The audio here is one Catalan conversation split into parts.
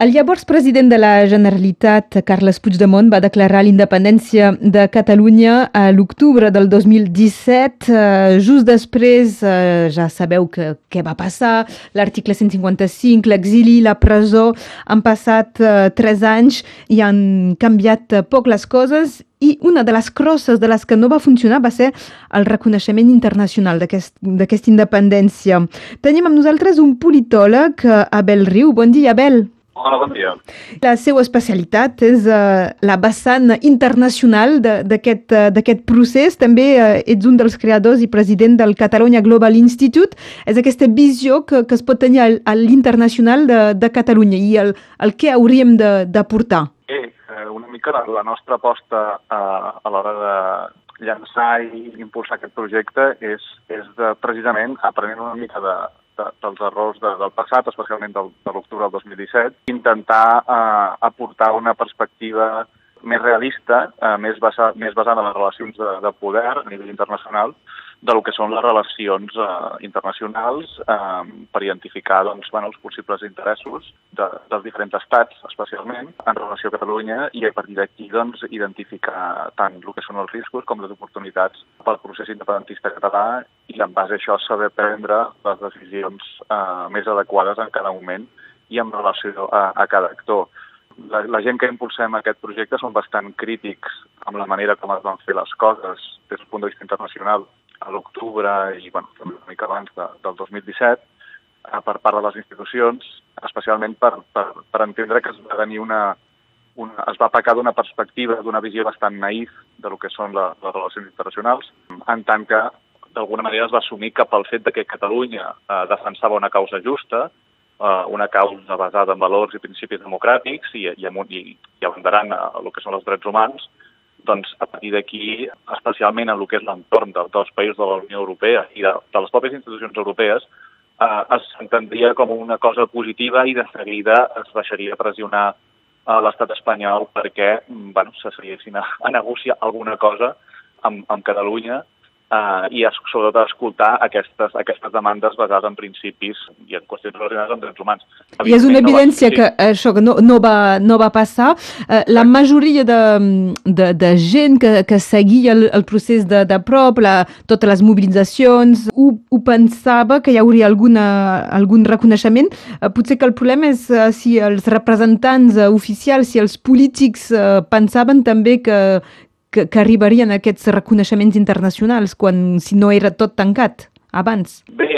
El llavors president de la Generalitat, Carles Puigdemont, va declarar l'independència de Catalunya a l'octubre del 2017. Uh, just després, uh, ja sabeu que, què va passar, l'article 155, l'exili, la presó, han passat uh, tres anys i han canviat uh, poc les coses i una de les crosses de les que no va funcionar va ser el reconeixement internacional d'aquesta aquest, independència. Tenim amb nosaltres un politòleg, Abel Riu. Bon dia, Abel. Hola, bon dia. La seva especialitat és uh, la vessant internacional uh, d'aquest procés. També uh, ets un dels creadors i president del Catalunya Global Institute. És aquesta visió que, que es pot tenir a l'internacional de, de Catalunya i el, el que hauríem d'aportar. Sí, una mica la, la nostra aposta uh, a l'hora de llançar i impulsar aquest projecte és, és de, precisament aprenent una mica de, de, dels errors de, del passat, especialment del, de l'octubre del 2017, intentar eh, aportar una perspectiva més realista, eh, més, basa, més basada en les relacions de, de poder a nivell internacional, de lo que són les relacions eh, internacionals eh, per identificar doncs, bueno, els possibles interessos de, dels diferents estats, especialment, en relació a Catalunya, i a partir d'aquí doncs, identificar tant el que són els riscos com les oportunitats pel procés independentista català i en base a això saber prendre les decisions eh, més adequades en cada moment i en relació a, a cada actor. La, la gent que impulsem aquest projecte són bastant crítics amb la manera com es van fer les coses des del punt de vista internacional a l'octubre i bueno, una mica abans de, del 2017 eh, per part de les institucions, especialment per, per, per entendre que es va tenir una, una, es va pecar d'una perspectiva, d'una visió bastant naïf de lo que són la, les relacions internacionals, en tant que d'alguna manera es va assumir que pel fet de que Catalunya eh, defensava una causa justa, eh, una causa basada en valors i principis democràtics i, i, i, i abanderant a el que són els drets humans, doncs a partir d'aquí, especialment en el que és l'entorn de, dels països de la Unió Europea i de, de les pròpies institucions europees, eh, es entendria com una cosa positiva i de seguida es deixaria pressionar a l'estat espanyol perquè bueno, se seguessin a, a negociar alguna cosa amb, amb Catalunya eh, i sobretot a escoltar aquestes, aquestes demandes basades en principis i en qüestions relacionades amb drets humans. I és una evidència no va... que això que no, no, va, no va passar. Eh, la majoria de, de, de gent que, que seguia el, el procés de, de prop, la, totes les mobilitzacions, ho, ho pensava que hi hauria alguna, algun reconeixement. Eh, potser que el problema és eh, si els representants eh, oficials, si els polítics eh, pensaven també que, que, que arribarien aquests reconeixements internacionals quan si no era tot tancat abans? Bé,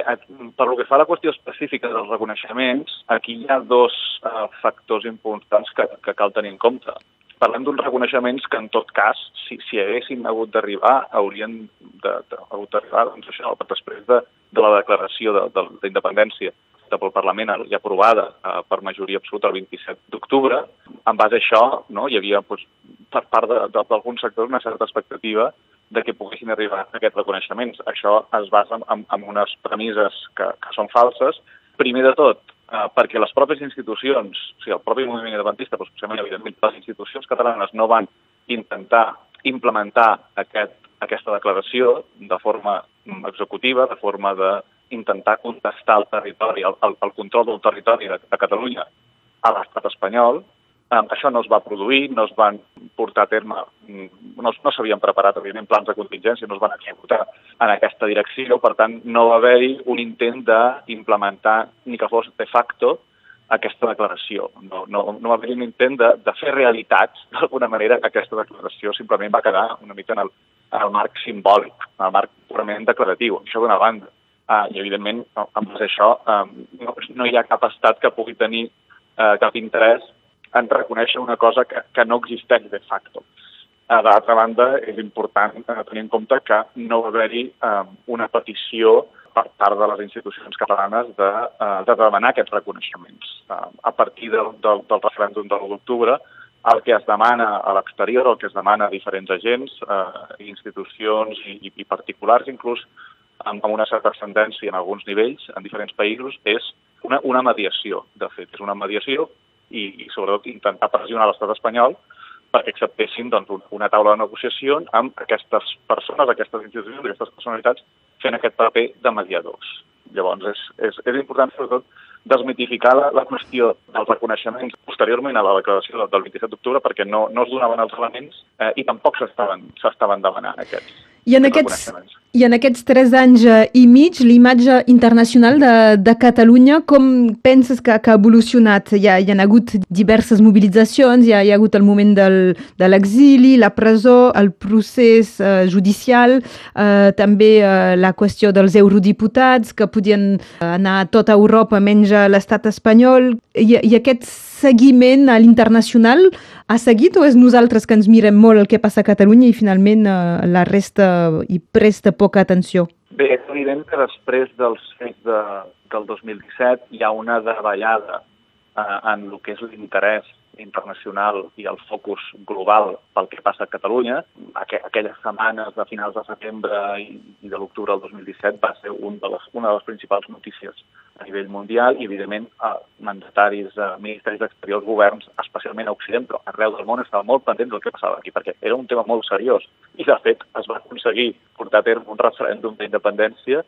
per lo que fa a la qüestió específica dels reconeixements, aquí hi ha dos uh, factors importants que, que cal tenir en compte. Parlem d'uns reconeixements que, en tot cas, si, si haguessin hagut d'arribar, haurien de, de, hagut doncs, això, després de, de la declaració d'independència de, de, pel Parlament ja aprovada uh, per majoria absoluta el 27 d'octubre. En base a això, no, hi havia doncs, per part d'alguns sectors una certa expectativa de que poguessin arribar a aquests reconeixements. Això es basa en, en unes premisses que, que són falses. Primer de tot, eh, perquè les pròpies institucions, o sigui, el propi moviment independentista, però especialment, evidentment, les institucions catalanes no van intentar implementar aquest, aquesta declaració de forma executiva, de forma de intentar contestar el territori, el, el, el control del territori de, de Catalunya a l'estat espanyol, Um, això no es va produir, no es van portar a terme, mm, no, no s'havien preparat, evidentment, plans de contingència, no es van executar en aquesta direcció, per tant, no va haver-hi un intent d'implementar, ni que fos de facto, aquesta declaració. No, no, no va haver-hi un intent de, de fer realitat, d'alguna manera, aquesta declaració simplement va quedar una mica en el, en el marc simbòlic, en el marc purament declaratiu, això d'una banda. Uh, I, evidentment, amb això, um, no, no hi ha cap estat que pugui tenir uh, cap interès en reconèixer una cosa que, que no existeix de facto. Uh, D'altra banda, és important uh, tenir en compte que no va haver-hi uh, una petició per part de les institucions catalanes de, uh, de demanar aquests reconeixements. Uh, a partir del, del, del referèndum de l'1 d'octubre, el que es demana a l'exterior, el que es demana a diferents agents, eh, institucions i, i particulars, inclús amb, amb una certa ascendència en alguns nivells, en diferents països, és una, una mediació, de fet. És una mediació i, i sobretot intentar pressionar l'estat espanyol perquè acceptessin doncs, una taula de negociació amb aquestes persones, aquestes institucions, aquestes personalitats fent aquest paper de mediadors. Llavors, és, és, és important, sobretot, desmitificar la, la qüestió dels reconeixements posteriorment a la declaració del 27 d'octubre perquè no, no es donaven els elements eh, i tampoc s'estaven demanant aquests. I en, aquests, I en aquests tres anys eh, i mig, l'imatge internacional de, de Catalunya, com penses que, que ha evolucionat? Hi ha, hi ha hagut diverses mobilitzacions, hi ha, hi ha hagut el moment del, de l'exili, la presó, el procés eh, judicial, eh, també eh, la qüestió dels eurodiputats que podien anar a tota Europa menys a l'estat espanyol. I, I aquest seguiment a l'internacional ha seguit o és nosaltres que ens mirem molt el que passa a Catalunya i finalment eh, la resta hi presta poca atenció? Bé, és evident que després dels fets de, del 2017 hi ha una davallada eh, en el que és l'interès internacional i el focus global pel que passa a Catalunya. Aqu aquelles setmanes de finals de setembre i, i de l'octubre del 2017 va ser un de les, una de les principals notícies a nivell mundial i, evidentment, eh, mandataris, eh, ministeris d'exteriors, governs, especialment a Occident, però arreu del món estaven molt pendents del que passava aquí, perquè era un tema molt seriós. I, de fet, es va aconseguir portar a terme un referèndum d'independència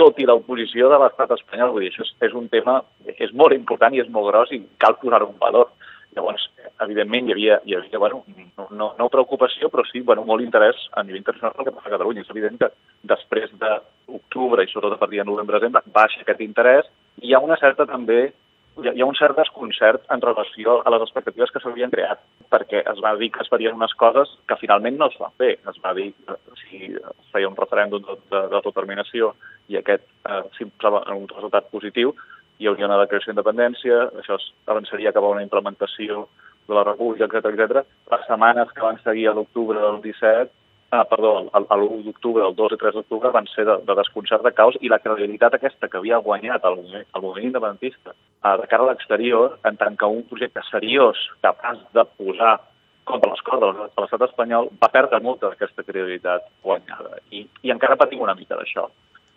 tot i l'oposició de l'estat espanyol. Vull dir, això és, és un tema, és molt important i és molt gros i cal posar-ho en valor. Llavors, evidentment, hi havia, hi havia bueno, no, no, no preocupació, però sí bueno, molt interès a nivell internacional pel que passa a Catalunya. És evident que després d'octubre i sobretot a partir de novembre-desembre baixa aquest interès hi ha una certa també hi ha un cert desconcert en relació a les expectatives que s'havien creat, perquè es va dir que es farien unes coses que finalment no es van fer. Es va dir que si es feia un referèndum d'autodeterminació i aquest eh, s'imposava en un resultat positiu, hi hauria una declaració d'independència, això avançaria cap a una implementació de la república, etc etc. Les setmanes que van seguir a l'octubre del 17, ah, perdó, l'1 d'octubre, el 2 i 3 d'octubre van ser de, de desconcert de caos i la credibilitat aquesta que havia guanyat el el moviment independentista ah, de cara a l'exterior, en tant que un projecte seriós capaç de posar contra les cordes de l'estat espanyol, va perdre molta d'aquesta credibilitat guanyada. I, I encara patim una mica d'això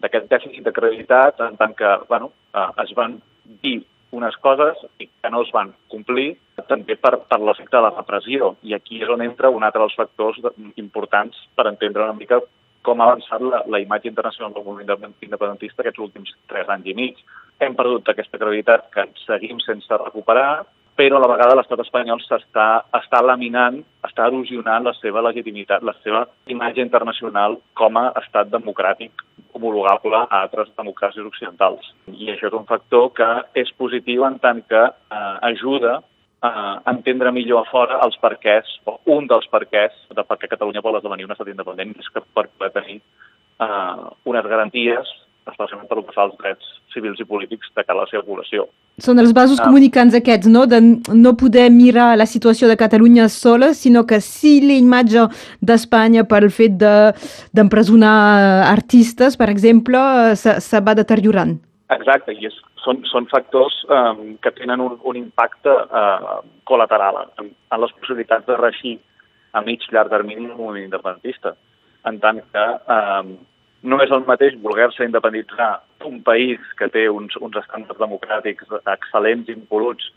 d'aquest dèficit de credibilitat en tant que bueno, eh, es van dir unes coses que no es van complir també per, per l'efecte de la repressió. I aquí és on entra un altre dels factors importants per entendre una mica com ha avançat la, la imatge internacional del moviment independentista aquests últims tres anys i mig. Hem perdut aquesta credibilitat que seguim sense recuperar, però a la vegada l'estat espanyol s'està està laminant, està erosionant la seva legitimitat, la seva imatge internacional com a estat democràtic homologable a altres democràcies occidentals. I això és un factor que és positiu en tant que eh, ajuda a entendre millor a fora els perquès, o un dels perquès de per què Catalunya vol esdevenir un estat independent, és que per poder tenir eh, unes garanties especialment pel que fa als drets civils i polítics de cara a la seva població. Són els vasos ah. comunicants aquests, no? De no poder mirar la situació de Catalunya sola, sinó que si l'imatge d'Espanya pel fet d'empresonar de, artistes, per exemple, se, se va deteriorant. Exacte, i és, són, són factors um, que tenen un, un impacte uh, col·lateral en, en les possibilitats de reixir a mig llarg termini el moviment independentista, en tant que um, no és el mateix voler-se independitzar un país que té uns, uns estàndards democràtics excel·lents, impoluts,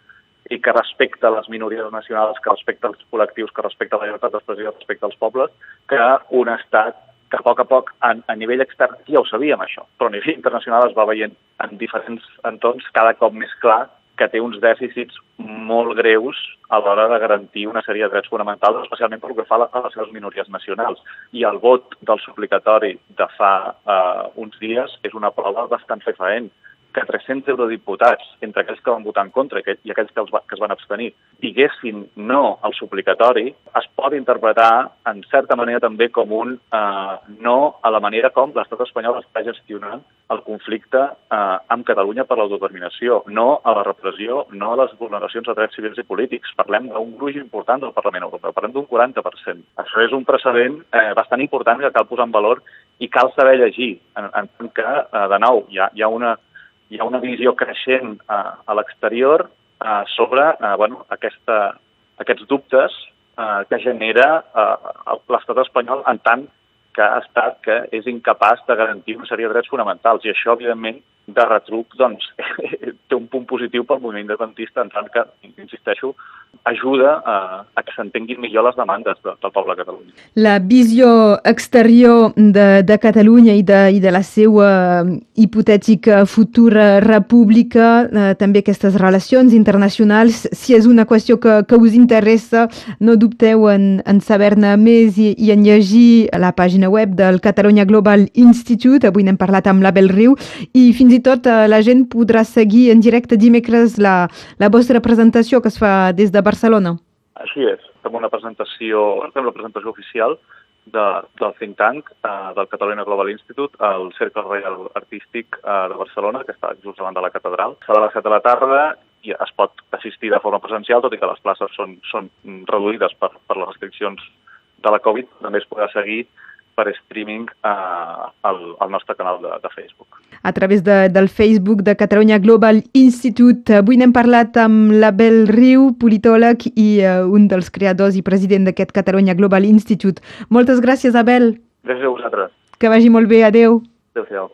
i que respecta les minories nacionals, que respecta els col·lectius, que respecta la llibertat d'expressió, que respecta els pobles, que un estat que a poc a poc, a, a nivell extern, ja ho sabíem això, però a nivell internacional es va veient en diferents entorns cada cop més clar que té uns dèficits molt greus a l'hora de garantir una sèrie de drets fonamentals, especialment pel que fa a les seves minories nacionals. I el vot del suplicatori de fa eh, uns dies és una prova bastant fefaent que 300 eurodiputats, entre aquells que van votar en contra i aquells que, els va, que es van abstenir, diguessin no al suplicatori, es pot interpretar, en certa manera, també com un eh, no a la manera com l'estat espanyol està gestionant el conflicte eh, amb Catalunya per l'autodeterminació, no a la repressió, no a les vulneracions de drets civils i polítics. Parlem d'un gruix important del Parlament Europeu, parlem d'un 40%. Això és un precedent eh, bastant important que cal posar en valor i cal saber llegir, en, en que, eh, de nou, hi ha, hi ha una hi ha una visió creixent a, a l'exterior uh, sobre uh, bueno, aquesta, aquests dubtes uh, que genera uh, l'estat espanyol en tant que ha estat que és incapaç de garantir una sèrie de drets fonamentals. I això, evidentment, de retruc, doncs, té un punt positiu pel moviment independentista, en tant que, insisteixo, ajuda a, a que s'entenguin millor les demandes de, del poble de Catalunya. La visió exterior de, de Catalunya i de, i de la seva hipotètica futura república, eh, també aquestes relacions internacionals, si és una qüestió que, que us interessa, no dubteu en, en saber-ne més i, i en llegir la pàgina web del Catalunya Global Institute, avui n'hem parlat amb l'Abel Riu, i fins i tot eh, la gent podrà seguir en directe dimecres la, la vostra presentació que es fa des de Barcelona. Així és, fem una presentació, fem la presentació oficial de, del think tank eh, del Catalunya Global Institute al Cercle Reial Artístic eh, de Barcelona, que està just davant de la catedral. Serà a les 7 de la tarda i es pot assistir de forma presencial, tot i que les places són, són reduïdes per, per les restriccions de la Covid. També es podrà seguir per streaming eh, al, al nostre canal de, de Facebook. A través de, del Facebook de Catalunya Global Institute. Avui n'hem parlat amb l'Abel Riu, politòleg i uh, un dels creadors i president d'aquest Catalunya Global Institute. Moltes gràcies, Abel. Gràcies a vosaltres. Que vagi molt bé. Adéu. Adéu-siau.